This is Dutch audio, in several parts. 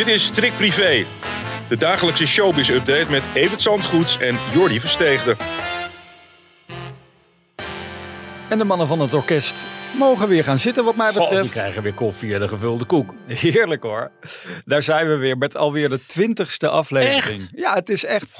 Dit is Strik Privé, de dagelijkse showbiz-update met Evert Zandgoeds en Jordi Versteegde. En de mannen van het orkest mogen weer gaan zitten wat mij Goh, betreft. die krijgen weer koffie en een gevulde koek. Heerlijk hoor. Daar zijn we weer met alweer de twintigste aflevering. Echt? Ja, het is echt...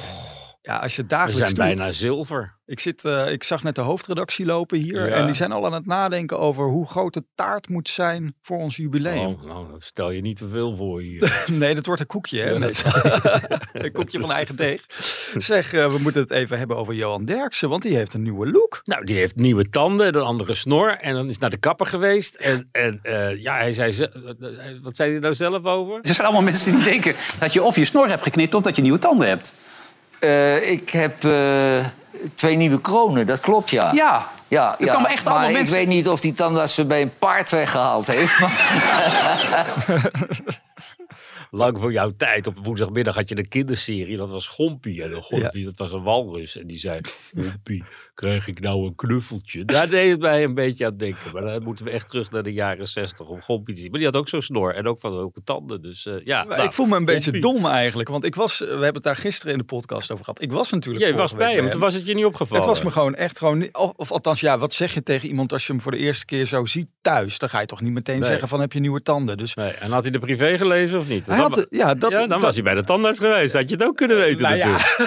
Ja, als je We dagelijks zijn doet. bijna zilver. Ik, zit, eh, ik zag net de hoofdredactie lopen hier. Ja. En die zijn al aan het nadenken over hoe groot de taart moet zijn voor ons jubileum. Oh, nou, dat stel je niet te veel voor hier. Nee, dat wordt een koekje. Hè? Ja, Nee. een koekje van eigen deeg. Zeg, eh, we moeten het even hebben over Johan Derksen. Want die heeft een nieuwe look. nou, die heeft nieuwe tanden, een andere snor. En dan is naar de kapper geweest. En, en eh, ja, hij zei... ze- wat zei hij nou zelf over? Er zijn allemaal mensen die denken dat je of je snor hebt geknipt of dat je nieuwe tanden hebt. Eh, ik heb eh, twee nieuwe kronen, dat klopt ja. Ja, ja, echt maar allemaal ik mensen- weet niet of die tandarts ze bij een paard weggehaald heeft. Maar Lang voor jouw tijd. Op woensdagmiddag had je de kinderserie. Dat was Gompie. En Gompie, dat was een walrus. En die zei, Gompie, krijg ik nou een knuffeltje? Daar deed het mij een beetje aan denken. Maar dan moeten we echt terug naar de jaren zestig om Gompie te zien. Maar die had ook zo'n snor. En ook van zulke tanden. Dus eh, ja. Nou, ik voel me een beetje Gompie. dom eigenlijk. Want ik was, we hebben het daar gisteren in de podcast over gehad. Ik was natuurlijk Jij was bij hem. Toen was het je niet opgevallen. Het was me gewoon echt gewoon... Of, of althans, ja, wat zeg je tegen iemand als je hem voor de eerste keer zo ziet thuis? Dan ga je toch niet meteen Nee. zeggen van heb je nieuwe tanden. Dus Nee, en had hij de privé gelezen of niet? hij Dan- had, ja, dat, ja, dan dat- was hij bij de tandarts geweest. Had je het ook kunnen weten Nou ja. natuurlijk.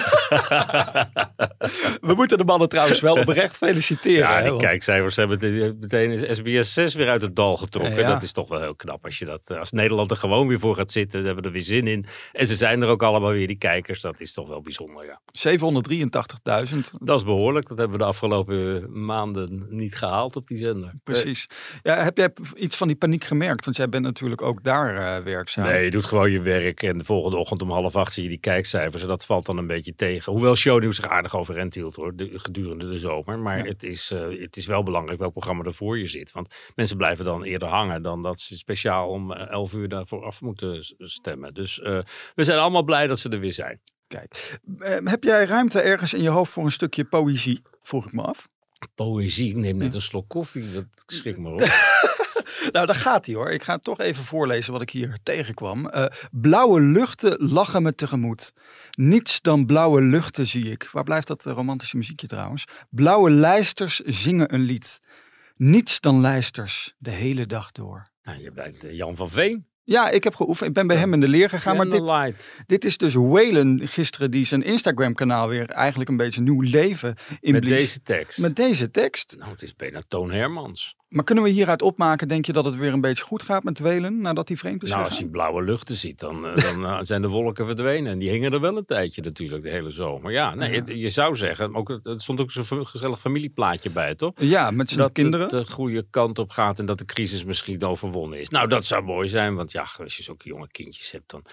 We moeten de mannen trouwens wel oprecht feliciteren. Ja, hè, die want- kijkcijfers hebben meteen is SBS 6 weer uit het dal getrokken. Ja. Dat is toch wel heel knap als je dat als Nederland er gewoon weer voor gaat zitten. Dan hebben we er weer zin in. En ze zijn er ook allemaal weer, die kijkers. Dat is toch wel bijzonder, ja. 783.000. Dat is behoorlijk. Dat hebben we de afgelopen maanden niet gehaald op die zender. Precies. Ja, heb jij iets van die paniek gemerkt? Want jij bent natuurlijk ook daar eh, werkzaam. Nee, je doet gewoon je werk en de volgende ochtend om half acht zie je die kijkcijfers. En dat valt dan een beetje tegen. Hoewel shownieuws zich aardig overeind hield hoor, de- gedurende zomer. Maar Ja. het, is, eh, het is wel belangrijk welk programma er voor je zit. Want mensen blijven dan eerder hangen dan dat ze speciaal om eh, elf uur daarvoor af moeten stemmen. Dus eh, we zijn allemaal blij dat ze er weer zijn. Kijk, eh, heb jij ruimte ergens in je hoofd voor een stukje poëzie? Vroeg ik me af. Poëzie, ik neem net een slok koffie, dat schrik me op. Nou, daar gaat hij hoor. Ik ga toch even voorlezen wat ik hier tegenkwam. Eh, blauwe luchten lachen me tegemoet. Niets dan blauwe luchten zie ik. Waar blijft dat eh, romantische muziekje trouwens? Blauwe lijsters zingen een lied. Niets dan lijsters, de hele dag door. Nou, je bent eh, Jan van Veen. Ja, ik heb geoefend. Ik ben bij hem in de leer gegaan. Maar dit, dit is dus Whalen gisteren die zijn Instagram kanaal weer eigenlijk een beetje nieuw leven Met inblies. deze tekst. Met deze tekst. Nou, het is bijna Toon Hermans. Maar kunnen we hieruit opmaken, denk je dat het weer een beetje goed gaat met Whalen nadat hij vreemd is Nou, als je blauwe luchten ziet, dan, eh, dan eh, zijn de wolken verdwenen. En die hingen er wel een tijdje natuurlijk, de hele zomer. Ja, nee, Ja. Je, je zou zeggen, ook, er stond ook zo'n gezellig familieplaatje bij, toch? Ja, met zijn Dat kinderen. het de goede kant op gaat en dat de crisis misschien overwonnen is. Nou, dat zou mooi zijn, want ja, als je zulke jonge kindjes hebt, dan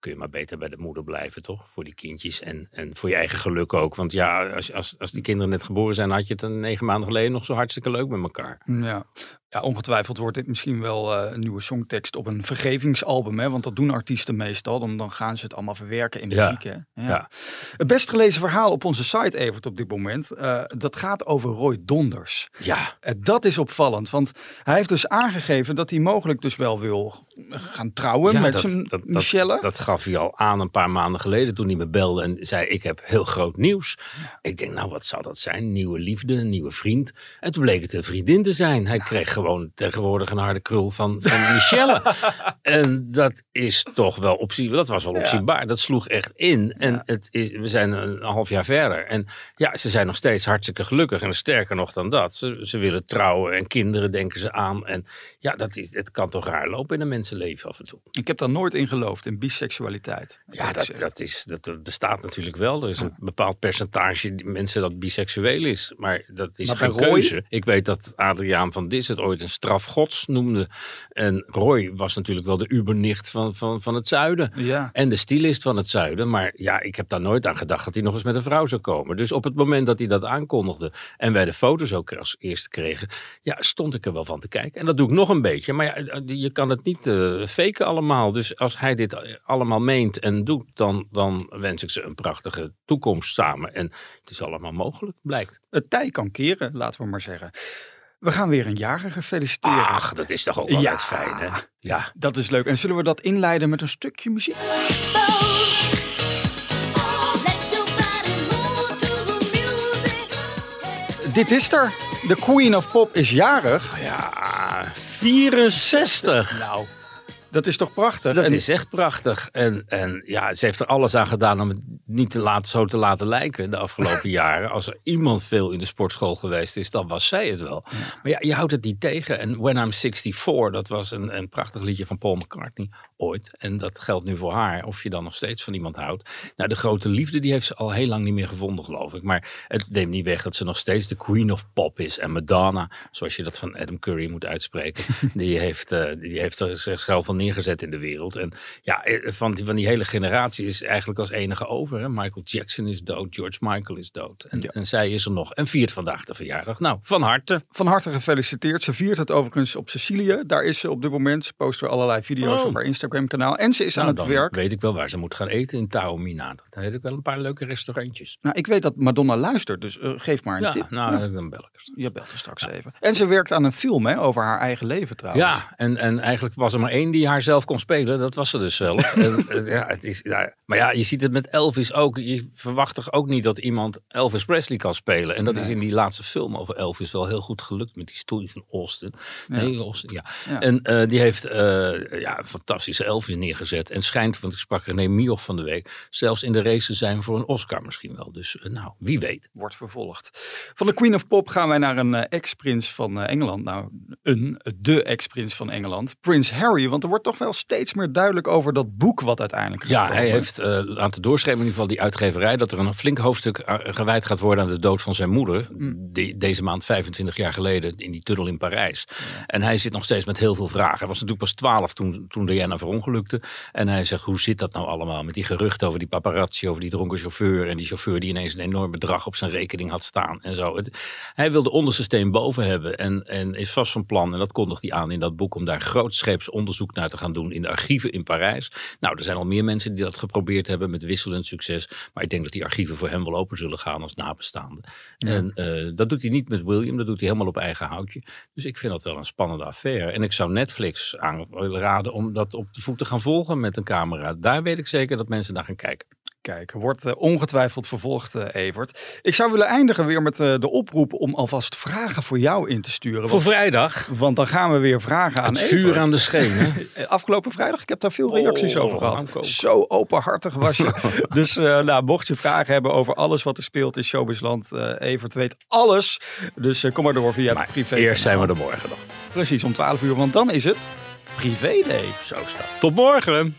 kun je maar beter bij de moeder blijven, toch? Voor die kindjes en, en voor je eigen geluk ook. Want ja, als, als, als die kinderen net geboren zijn, had je het een negen maanden geleden nog zo hartstikke leuk met elkaar. Ja. Ja, ongetwijfeld wordt dit misschien wel eh, een nieuwe songtekst op een vergevingsalbum. Hè? Want dat doen artiesten meestal. Dan, dan gaan ze het allemaal verwerken in Ja. muziek. Hè? Ja. Ja. Het best gelezen verhaal op onze site, Evert, op dit moment. eh, dat gaat over Roy Donders. Ja, Eh, dat is opvallend, want hij heeft dus aangegeven dat hij mogelijk dus wel wil gaan trouwen Ja, met dat- zijn dat- dat- Michelle. Dat gaf hij al aan een paar maanden geleden toen hij me belde en zei: Ik heb heel groot nieuws. Ik denk, nou, wat zou dat zijn? Nieuwe liefde, nieuwe vriend. En toen bleek het een vriendin te zijn. Hij kreeg gewoon tegenwoordig een harde krul van, van Michelle. en dat is toch wel opzie. Dat was wel opzienbaar. Dat sloeg echt in. En het is, we zijn een half jaar verder. En ja, ze zijn nog steeds hartstikke gelukkig. En sterker nog dan dat. Ze, ze willen trouwen en kinderen denken ze aan. En ja, dat is, het kan toch raar lopen in een mensenleven af en toe. Ik heb daar nooit in geloofd, in biseksualiteit. Ja, dat, dat, is, dat bestaat natuurlijk wel. Er is een bepaald percentage die mensen dat biseksueel is. Maar dat is Maar geen Roy? keuze. Ik weet dat Adriaan van Dis het ooit ooit een straf gods noemde. En Roy was natuurlijk wel de ubernicht van, van, van het zuiden. Ja. En de stylist van het zuiden. Maar ja, ik heb daar nooit aan gedacht dat hij nog eens met een vrouw zou komen. Dus op het moment dat hij dat aankondigde en wij de foto's ook als eerste kregen, ja, stond ik er wel van te kijken. En dat doe ik nog een beetje. Maar ja, je kan het niet eh faken allemaal. Dus als hij dit allemaal meent en doet, dan, dan wens ik ze een prachtige toekomst samen. En het is allemaal mogelijk, blijkt. Het tij kan keren, laten we maar zeggen. We gaan weer een jarige feliciteren. Ach, dat is toch ook altijd Ja. fijn, hè? Ja. Dat is leuk. En zullen we dat inleiden met een stukje muziek? Dit is er. De Queen of Pop is jarig. Ja, 64. Nou, dat is toch prachtig? Dat En- is echt prachtig. En, en ja, ze heeft er alles aan gedaan om het niet te laten, zo te laten lijken de afgelopen jaren. Als er iemand veel in de sportschool geweest is, dan was zij het wel. Maar ja, je houdt het niet tegen. En When I'm 64, dat was een, een prachtig liedje van Paul McCartney ooit. En dat geldt nu voor haar, of je dan nog steeds van iemand houdt. Nou, de grote liefde, die heeft ze al heel lang niet meer gevonden, geloof ik. Maar het neemt niet weg dat ze nog steeds de queen of pop is. En Madonna, zoals je dat van Adam Curry moet uitspreken, die heeft, eh, die heeft er zichzelf al neergezet in de wereld. En ja, eh, van die, van die hele generatie is eigenlijk als enige over. Hè? Michael Jackson is dood, George Michael is dood. En, en zij is er nog en viert vandaag de verjaardag. Nou, van harte. Van harte gefeliciteerd. Ze viert het overigens op Sicilië. Daar is ze op dit moment. Ze post weer allerlei video's Oh. op haar Instagram kanaal. En ze is aan Nou, het dan werk. weet ik wel waar ze moet gaan eten in Taormina. Daar heb ik wel een paar leuke restaurantjes. Nou, ik weet dat Madonna luistert, dus eh, geef maar een Ja, tip. nou, Ja, dan bel ik je belt er straks even. En ze werkt aan een film hè, over haar eigen leven trouwens. Ja, en, en eigenlijk was er maar één die haar zelf kon spelen. Dat was ze dus zelf. en, ja, het is, ja, maar ja, je ziet het met Elvis ook. Je verwacht toch ook niet dat iemand Elvis Presley kan spelen. En dat is in die laatste film over Elvis wel heel goed gelukt. Met die story van Austin. Nee, Austin, ja. Ja. En eh, die heeft eh, ja, een fantastische Elvis neergezet. En schijnt, want ik sprak René Mioch van de week... zelfs in de race te zijn voor een Oscar misschien wel. Dus eh, nou, wie weet. Wordt vervolgd. Van de Queen of Pop gaan wij naar een ex-prins van Engeland. Nou, een, de ex-prins van Engeland. Prins Harry. Want er wordt toch wel steeds meer duidelijk over dat boek wat uiteindelijk Ja, hij heeft eh, laten doorschemeren, in ieder geval die uitgeverij, dat er een flink hoofdstuk eh, gewijd gaat worden aan de dood van zijn moeder. Die, deze maand 25 jaar geleden in die tunnel in Parijs. En hij zit nog steeds met heel veel vragen. Hij was natuurlijk pas 12 toen, toen Diana verongelukte. En hij zegt, hoe zit dat nou allemaal met die geruchten over die paparazzi, over die dronken chauffeur. En die chauffeur die ineens een enorm bedrag op zijn rekening had staan en zo. Het- hij wil de onderste steen boven hebben en, en is vast van plan, en dat kondigt hij aan in dat boek, om daar grootscheeps onderzoek naar te gaan doen in de archieven in Parijs. Nou, er zijn al meer mensen die dat geprobeerd hebben met wisselend succes. Maar ik denk dat die archieven voor hem wel open zullen gaan als nabestaande. En eh, dat doet hij niet met William, dat doet hij helemaal op eigen houtje. Dus ik vind dat wel een spannende affaire. En ik zou Netflix aanraden om dat op de voet te gaan volgen met een camera. Daar weet ik zeker dat mensen naar gaan kijken. Wordt eh, ongetwijfeld vervolgd, eh, Evert. Ik zou willen eindigen weer met eh, de oproep om alvast vragen voor jou in te sturen. Voor Want, vrijdag. want dan gaan we weer vragen aan Het vuur Evert. aan de schenen. Afgelopen vrijdag, ik heb daar veel reacties Oh, over gehad. aankoop. Zo openhartig was je. dus nou, mocht je vragen hebben over alles wat er speelt in Showbizland, Evert weet alles. Dus kom maar door via het privé. Eerst zijn we er morgen nog. Precies, om 12 uur, want dan is het privé day. Zo staat. Tot morgen.